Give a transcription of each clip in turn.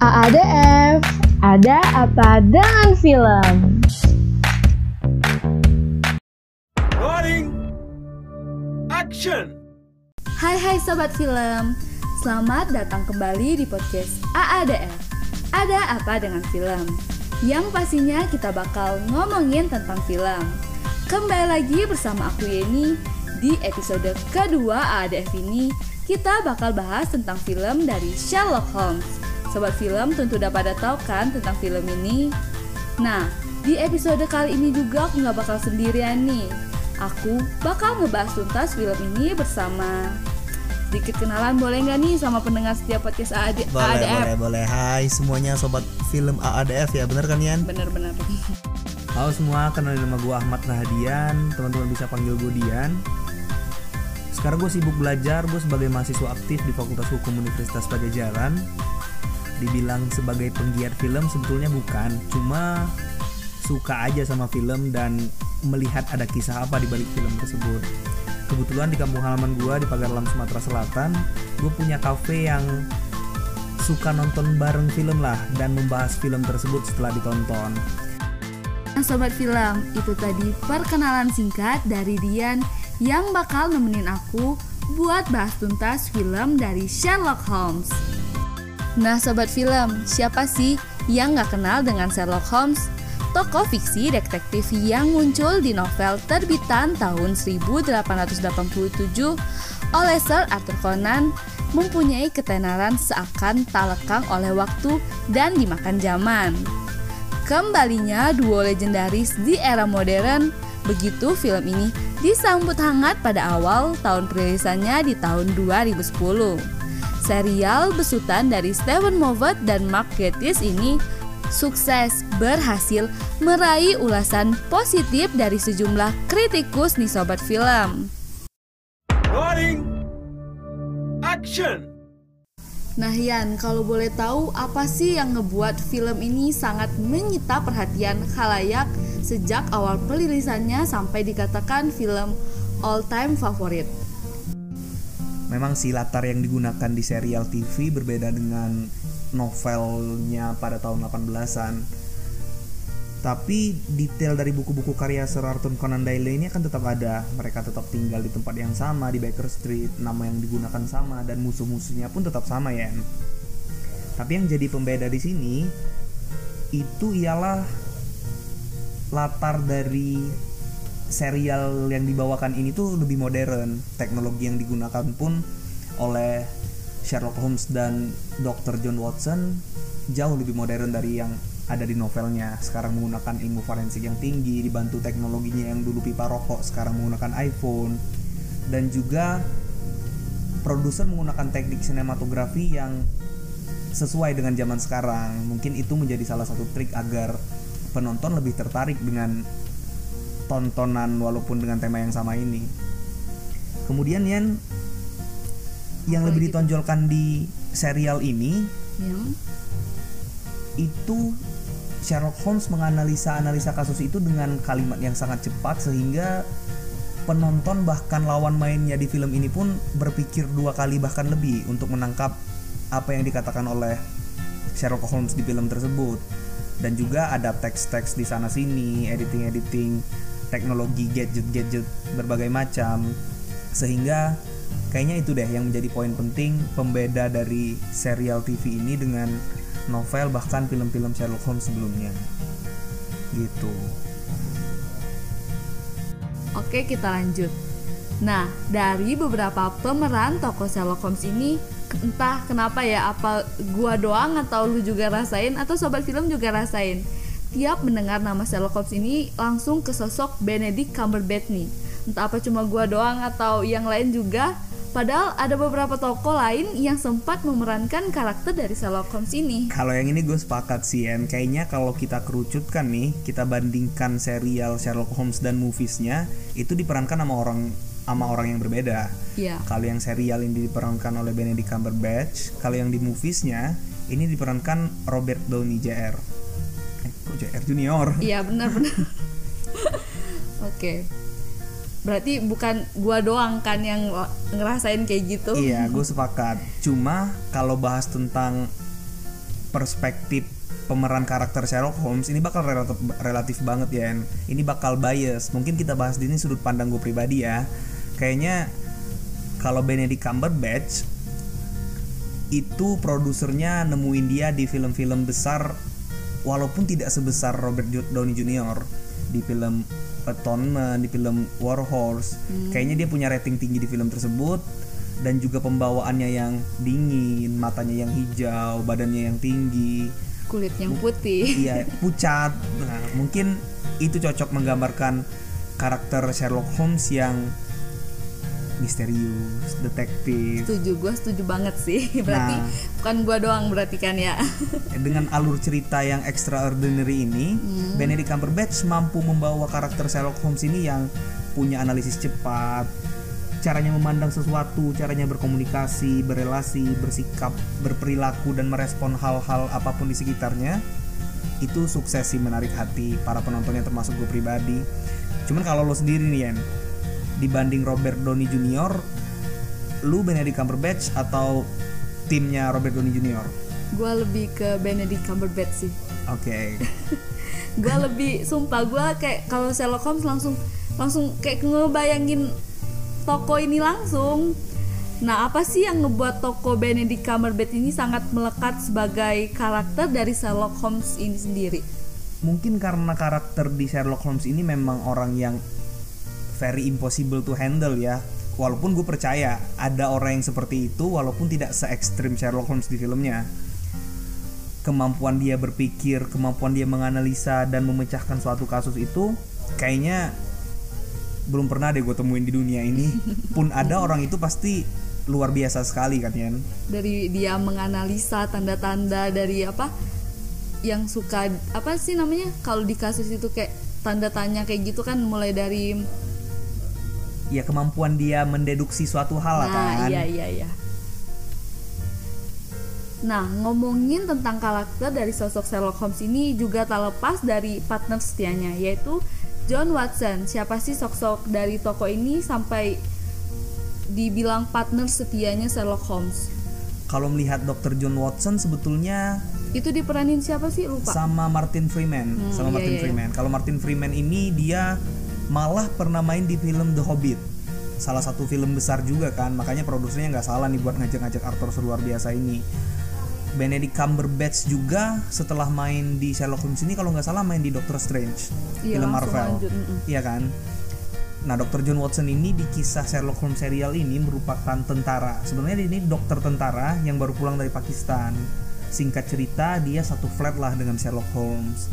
AADF, ada apa dengan film? Rolling Action Hai hai sobat film, selamat datang kembali di podcast AADF. Ada apa dengan film? Yang pastinya kita bakal ngomongin tentang film. Kembali lagi bersama aku Yeni di episode kedua AADF ini kita bakal bahas tentang film dari Sherlock Holmes. Sobat film tentu udah pada tahu kan tentang film ini. Nah, di episode kali ini juga aku nggak bakal sendirian nih. Aku bakal ngebahas tuntas film ini bersama sedikit kenalan boleh nggak nih sama pendengar setiap podcast AAD, Boleh, AADF? boleh, boleh. Hai semuanya sobat film AADF ya, bener kan Yan? Bener-bener. Halo semua, kenalin nama gue Ahmad Rahadian Teman-teman bisa panggil gue Dian Sekarang gue sibuk belajar, gue sebagai mahasiswa aktif di Fakultas Hukum Universitas Pajajaran Dibilang sebagai penggiat film sebetulnya bukan. Cuma suka aja sama film dan melihat ada kisah apa di balik film tersebut. Kebetulan di kampung halaman gue di Pagarlam Sumatera Selatan Gue punya kafe yang suka nonton bareng film lah Dan membahas film tersebut setelah ditonton. Nah sobat film, itu tadi perkenalan singkat dari Dian yang bakal nemenin aku buat bahas tuntas film dari Sherlock Holmes. Nah sobat film, siapa sih yang gak kenal dengan Sherlock Holmes? Tokoh fiksi detektif yang muncul di novel terbitan tahun 1887 oleh Sir Arthur Conan mempunyai ketenaran seakan tak lekang oleh waktu dan dimakan zaman. Kembalinya duo legendaris di era modern, begitu film ini disambut hangat pada awal tahun perilisannya di tahun 2010. Serial besutan dari Stephen Moffat dan Mark Gatiss ini sukses berhasil meraih ulasan positif dari sejumlah kritikus nih sobat film. Rolling Action Nah Yan, kalau boleh tahu apa sih yang ngebuat film ini sangat menyita perhatian khalayak sejak awal perilisannya sampai dikatakan film all time favorit? Memang si latar yang digunakan di serial TV berbeda dengan novelnya pada tahun 18-an. Tapi detail dari buku-buku karya Sir Arthur Conan Doyle ini akan tetap ada. Mereka tetap tinggal di tempat yang sama di Baker Street, nama yang digunakan sama dan musuh-musuhnya pun tetap sama ya. Tapi yang jadi pembeda di sini itu ialah latar dari serial yang dibawakan ini tuh lebih modern. Teknologi yang digunakan pun oleh Sherlock Holmes dan Dr. John Watson jauh lebih modern dari yang ada di novelnya. Sekarang menggunakan ilmu forensik yang tinggi, dibantu teknologinya yang dulu pipa rokok, sekarang menggunakan iPhone. Dan juga produser menggunakan teknik sinematografi yang sesuai dengan zaman sekarang. Mungkin itu menjadi salah satu trik agar penonton lebih tertarik dengan tontonan walaupun dengan tema yang sama ini. Kemudian Yan yang Apa lebih ditonjolkan di serial ini Yang itu Sherlock Holmes menganalisa-analisa kasus itu dengan kalimat yang sangat cepat sehingga penonton bahkan lawan mainnya di film ini pun berpikir dua kali bahkan lebih untuk menangkap apa yang dikatakan oleh Sherlock Holmes di film tersebut. Dan juga ada teks-teks di sana sini, editing-editing, teknologi gadget-gadget berbagai macam. Sehingga kayaknya itu deh yang menjadi poin penting pembeda dari serial TV ini dengan novel bahkan film-film Sherlock Holmes sebelumnya. Gitu. Oke kita lanjut. Nah dari beberapa pemeran tokoh Sherlock Holmes ini Entah kenapa ya apa gua doang atau lu juga rasain Atau sobat film juga rasain Tiap mendengar nama Sherlock Holmes ini langsung ke sosok Benedict Cumberbatch nih Entah apa cuma gua doang atau yang lain juga Padahal ada beberapa tokoh lain yang sempat memerankan karakter dari Sherlock Holmes ini. Kalau yang ini gue sepakat sih En kayaknya kalau kita kerucutkan nih kita bandingkan serial Sherlock Holmes dan moviesnya itu diperankan sama orang sama orang yang berbeda. Iya. Kalau yang serial ini diperankan oleh Benedict Cumberbatch kalau yang di moviesnya ini diperankan Robert Downey Jr. Eh, kok JR Junior? Iya benar-benar. Oke. Berarti bukan gua doang kan yang ngerasain kayak gitu. Iya, gue sepakat. Cuma kalau bahas tentang perspektif pemeran karakter Sherlock Holmes ini bakal relatif, relatif banget ya ini bakal bias mungkin kita bahas di ini sudut pandang gue pribadi ya kayaknya kalau Benedict Cumberbatch itu produsernya nemuin dia di film-film besar walaupun tidak sebesar Robert Downey Jr. di film Atonement, di film War Horse. Kayaknya dia punya rating tinggi di film tersebut dan juga pembawaannya yang dingin, matanya yang hijau, badannya yang tinggi, Kulit yang putih. iya pucat. Nah, mungkin itu cocok menggambarkan karakter Sherlock Holmes yang misterius, detektif, Setuju, gue setuju banget sih. Berarti Nah. bukan gue doang berarti kan ya. dengan alur cerita yang extraordinary ini, Benedict Cumberbatch mampu membawa karakter Sherlock Holmes ini yang punya analisis cepat, caranya memandang sesuatu, caranya berkomunikasi, berelasi, bersikap, berperilaku dan merespon hal-hal apa pun di sekitarnya. Itu sukses sih menarik hati para penontonnya termasuk gue pribadi. Cuman kalau lo sendiri nih Yen, dibanding Robert Downey Jr., lu Benedict Cumberbatch atau timnya Robert Downey Jr. gue lebih ke Benedict Cumberbatch sih. Oke. gue lebih sumpah gue kayak kalau Sherlock Holmes langsung langsung kayak ngebayangin toko ini langsung nah apa sih yang ngebuat toko Benedict Cumberbatch ini sangat melekat sebagai karakter dari Sherlock Holmes ini sendiri Mungkin karena karakter di Sherlock Holmes ini memang orang yang very impossible to handle ya. Walaupun gue percaya ada orang yang seperti itu walaupun tidak se ekstrim Sherlock Holmes di filmnya. Kemampuan dia berpikir, kemampuan dia menganalisa dan memecahkan suatu kasus itu kayaknya belum pernah deh gue temuin di dunia ini. Pun ada orang itu pasti luar biasa sekali kan Yan. dari dia menganalisa tanda-tanda dari apa yang suka apa sih namanya kalau di kasus itu kayak tanda tanya kayak gitu kan mulai dari Ya kemampuan dia mendeduksi suatu hal lah Nah, kan. iya iya iya. Nah, ngomongin tentang karakter dari sosok Sherlock Holmes ini juga tak lepas dari partner setianya yaitu John Watson. Siapa sih sosok dari toko ini sampai dibilang partner setianya Sherlock Holmes? Kalau melihat Dr. John Watson sebetulnya Itu diperanin siapa sih? Lupa. sama Martin Freeman, Hmm, sama iya, Martin iya. Freeman. Kalau Martin Freeman ini dia malah pernah main di film The Hobbit. Salah satu film besar juga kan, makanya produsernya nggak salah nih buat ngajak-ngajak aktor seluar biasa ini. Benedict Cumberbatch juga setelah main di Sherlock Holmes ini kalau nggak salah main di Doctor Strange, Iya, film Marvel. lanjut. Iya kan? Nah, Dr. John Watson ini di kisah Sherlock Holmes serial ini merupakan tentara. Sebenarnya ini dokter tentara yang baru pulang dari Pakistan. Singkat cerita, dia satu flat lah dengan Sherlock Holmes.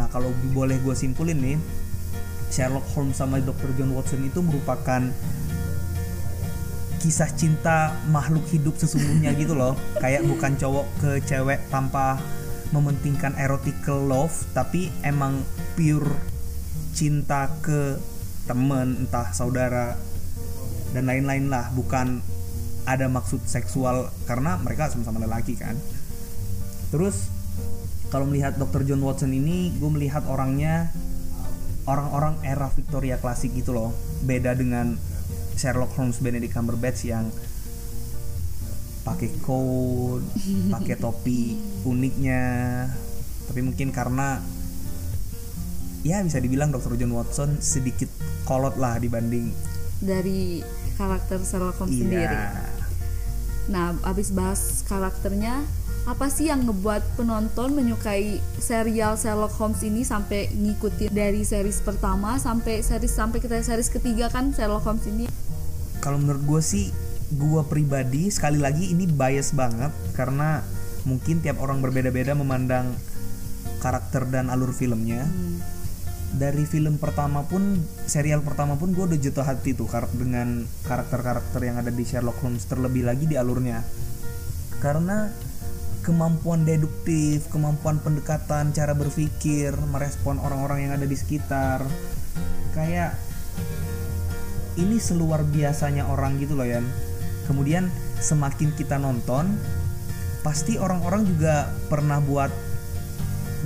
Nah, kalau boleh gue simpulin nih, Sherlock Holmes sama Dr. John Watson itu merupakan kisah cinta makhluk hidup sesungguhnya gitu loh. Kayak bukan cowok ke cewek tanpa mementingkan erotical love, tapi emang pure cinta ke temen entah saudara dan lain-lain lah bukan ada maksud seksual karena mereka sama-sama lelaki kan terus kalau melihat Dr. John Watson ini gue melihat orangnya orang-orang era Victoria klasik gitu loh beda dengan Sherlock Holmes Benedict Cumberbatch yang pakai coat pakai topi uniknya tapi mungkin karena ya bisa dibilang Dr. John Watson sedikit kolot lah dibanding Dari karakter Sherlock Holmes sendiri. iya Nah, abis bahas karakternya, apa sih yang ngebuat penonton menyukai serial Sherlock Holmes ini sampai ngikutin dari series pertama sampai series sampai kita series ketiga kan Sherlock Holmes ini? kalau menurut gue sih gue pribadi sekali lagi ini bias banget karena mungkin tiap orang berbeda-beda memandang karakter dan alur filmnya. Dari film pertama pun serial pertama pun gue udah jatuh hati tuh dengan karakter-karakter yang ada di Sherlock Holmes terlebih lagi di alurnya. Karena kemampuan deduktif kemampuan pendekatan cara berpikir merespon orang-orang yang ada di sekitar kayak ini seluar biasanya orang gitu loh Yan kemudian semakin kita nonton pasti orang-orang juga pernah buat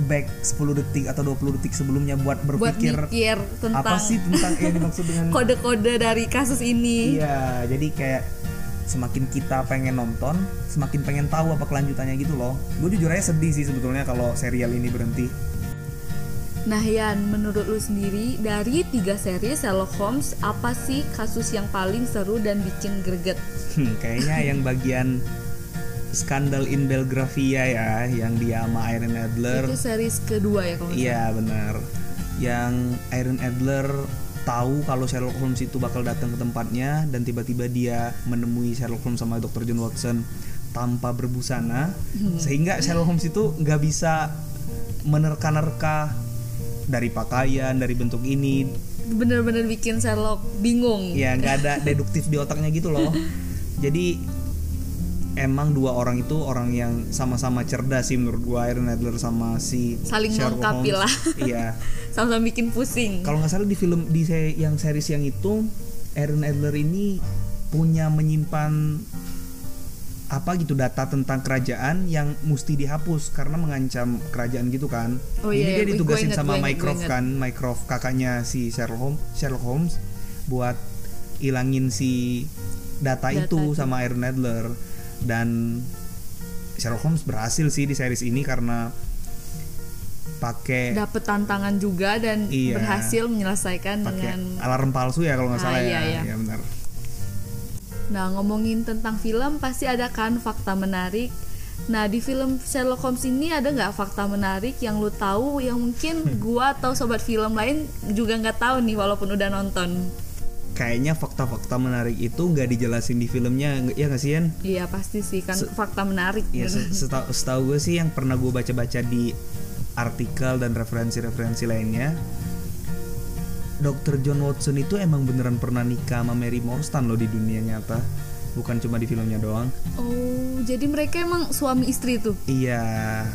back 10 detik atau 20 detik sebelumnya buat Buat berpikir mikir tentang apa sih tentang yang dimaksud dengan kode-kode dari kasus ini. iya jadi kayak semakin kita pengen nonton semakin pengen tahu apa kelanjutannya gitu loh gue jujur aja sedih sih sebetulnya kalau serial ini berhenti Nah Yan, menurut lu sendiri dari tiga seri Sherlock Holmes apa sih kasus yang paling seru dan bikin greget? Hmm, kayaknya yang bagian skandal in Belgravia ya yang dia sama Iron Adler Itu series kedua ya kalau Iya benar. Yang Iron Adler tahu kalau Sherlock Holmes itu bakal datang ke tempatnya dan tiba-tiba dia menemui Sherlock Holmes sama Dr. John Watson tanpa berbusana sehingga Sherlock Holmes itu nggak bisa menerka-nerka dari pakaian dari bentuk ini. Bener-bener bikin Sherlock bingung. ya nggak ada deduktif di otaknya gitu loh jadi emang dua orang itu orang yang sama-sama cerdas sih menurut gua Iron Adler sama si Saling Sherlock melengkapi Holmes. lah. iya Sama-sama bikin pusing. kalau nggak salah di film di se- yang series yang itu Aaron Adler ini punya menyimpan apa gitu data tentang kerajaan yang mesti dihapus karena mengancam kerajaan gitu kan. Oh Jadi iya, dia iya. Ditugasin inget, sama Mycroft kan, Mycroft kakaknya si Sherlock Holmes, Sherlock Holmes buat ilangin si data, Data itu itu. sama Aaron Adler dan Sherlock Holmes berhasil sih di series ini karena pakai Dapet tantangan juga dan Iya. berhasil menyelesaikan dengan alarm palsu ya kalau nggak Ah, salah iya, ya. iya. Ya benar. Nah, ngomongin tentang film pasti ada kan fakta menarik. Nah, di film Sherlock Holmes ini ada nggak fakta menarik yang lu tahu yang mungkin gua atau sobat film lain juga nggak tahu nih walaupun udah nonton. Kayaknya fakta-fakta menarik itu nggak dijelasin di filmnya, ya nggak sih Yan? Iya pasti sih kan fakta menarik. Ya se- seta- setahu gue sih yang pernah gue baca-baca di artikel dan referensi-referensi lainnya, Dr. John Watson itu emang beneran pernah nikah sama Mary Morstan loh di dunia nyata, bukan cuma di filmnya doang. Oh, jadi mereka emang suami istri tuh. Iya,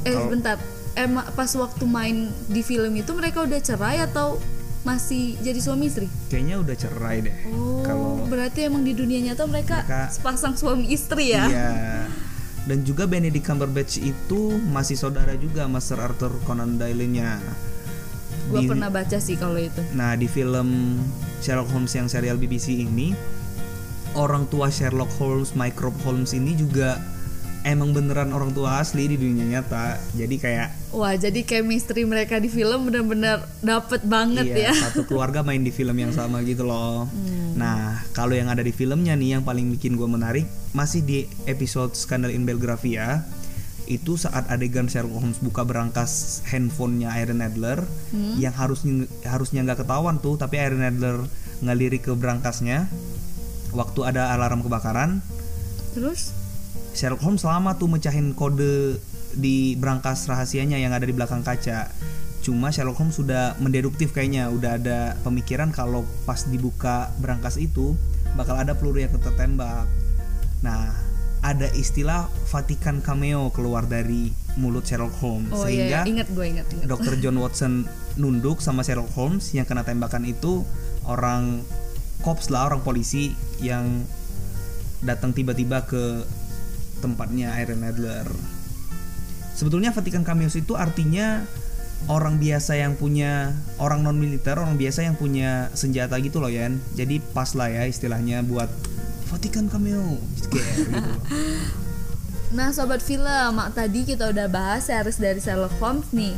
Eh, Kalau- bentar. Emang pas waktu main di film itu mereka udah cerai atau masih jadi suami istri? kayaknya udah cerai deh. Oh, Kalau berarti emang di dunia nyata mereka, Mereka- sepasang suami istri ya? Iya. Dan juga Benedict Cumberbatch itu masih saudara juga sama Sir Arthur Conan Doyle-nya. Gue pernah baca sih kalau itu. Nah di film Sherlock Holmes yang serial BBC ini orang tua Sherlock Holmes, Mycroft Holmes ini juga emang beneran orang tua asli di dunia nyata. Jadi kayak Wah, jadi chemistry mereka di film benar-benar dapet banget iya, ya. satu keluarga main di film yang sama gitu loh. Nah kalau yang ada di filmnya nih yang paling bikin gue menarik masih di episode Scandal in Belgravia itu saat adegan Sherlock Holmes buka berangkas handphonenya Iron Adler yang harusnya harusnya nggak ketahuan tuh tapi Iron Adler ngelirik ke berangkasnya waktu ada alarm kebakaran Terus Sherlock Holmes lama tuh mecahin kode di berangkas rahasianya yang ada di belakang kaca. Cuma Sherlock Holmes sudah mendeduktif kayaknya, udah ada pemikiran kalau pas dibuka berangkas itu bakal ada peluru yang tertembak. Nah, ada istilah Vatikan cameo keluar dari mulut Sherlock Holmes oh sehingga iya, ingat gue ingat ingat. Dr. John Watson nunduk sama Sherlock Holmes yang kena tembakan itu orang cops lah orang polisi yang datang tiba-tiba ke tempatnya Iron Adler. Sebetulnya Vatikan Cameos itu artinya orang biasa yang punya orang non militer, orang biasa yang punya senjata gitu loh Yan. Jadi pas lah ya istilahnya buat Vatikan Cameo gitu. Nah, sobat film, tadi kita udah bahas series dari Sherlock Holmes nih.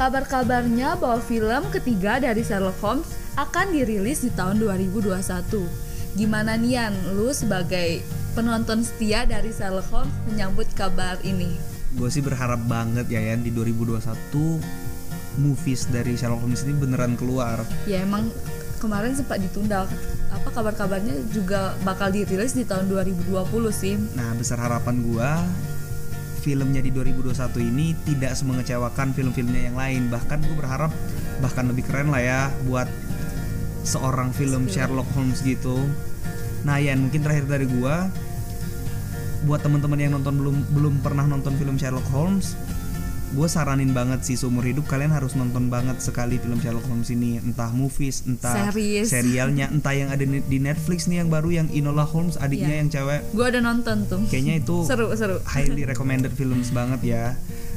Kabar-kabarnya bahwa film ketiga dari Sherlock Holmes akan dirilis di tahun 2021. Gimana Nian, lu sebagai penonton setia dari Sherlock Holmes menyambut kabar ini? gue sih berharap banget ya Yan di 2021 movies dari Sherlock Holmes ini beneran keluar. Ya emang kemarin sempat ditunda apa kabar-kabarnya juga bakal dirilis di tahun 2020 sih. Nah, besar harapan gua filmnya di 2021 ini tidak semengecewakan film-filmnya yang lain. Bahkan gue berharap bahkan lebih keren lah ya buat seorang film Sherlock Holmes gitu. Nah, Yan, mungkin terakhir dari gua buat teman-teman yang nonton belum belum pernah nonton film Sherlock Holmes, gue saranin banget sih seumur hidup kalian harus nonton banget sekali film Sherlock Holmes ini, entah movies, entah Series. serialnya, entah yang ada di Netflix nih yang baru yang Enola Holmes adiknya Iya. yang cewek Gue udah nonton tuh. kayaknya itu Seru seru. highly recommended films banget ya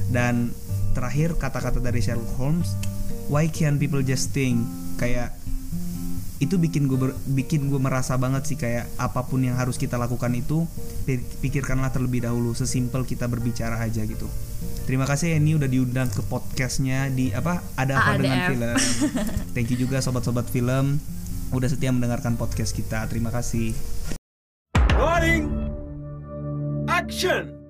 dan terakhir kata-kata dari Sherlock Holmes why can people just think kayak itu bikin gue bikin gue merasa banget sih kayak apa pun yang harus kita lakukan itu pi- pikirkanlah terlebih dahulu sesimpel kita berbicara aja gitu terima kasih Eni udah diundang ke podcastnya di apa ada apa dengan AADF. film thank you juga sobat-sobat film udah setia mendengarkan podcast kita terima kasih Rolling. Action.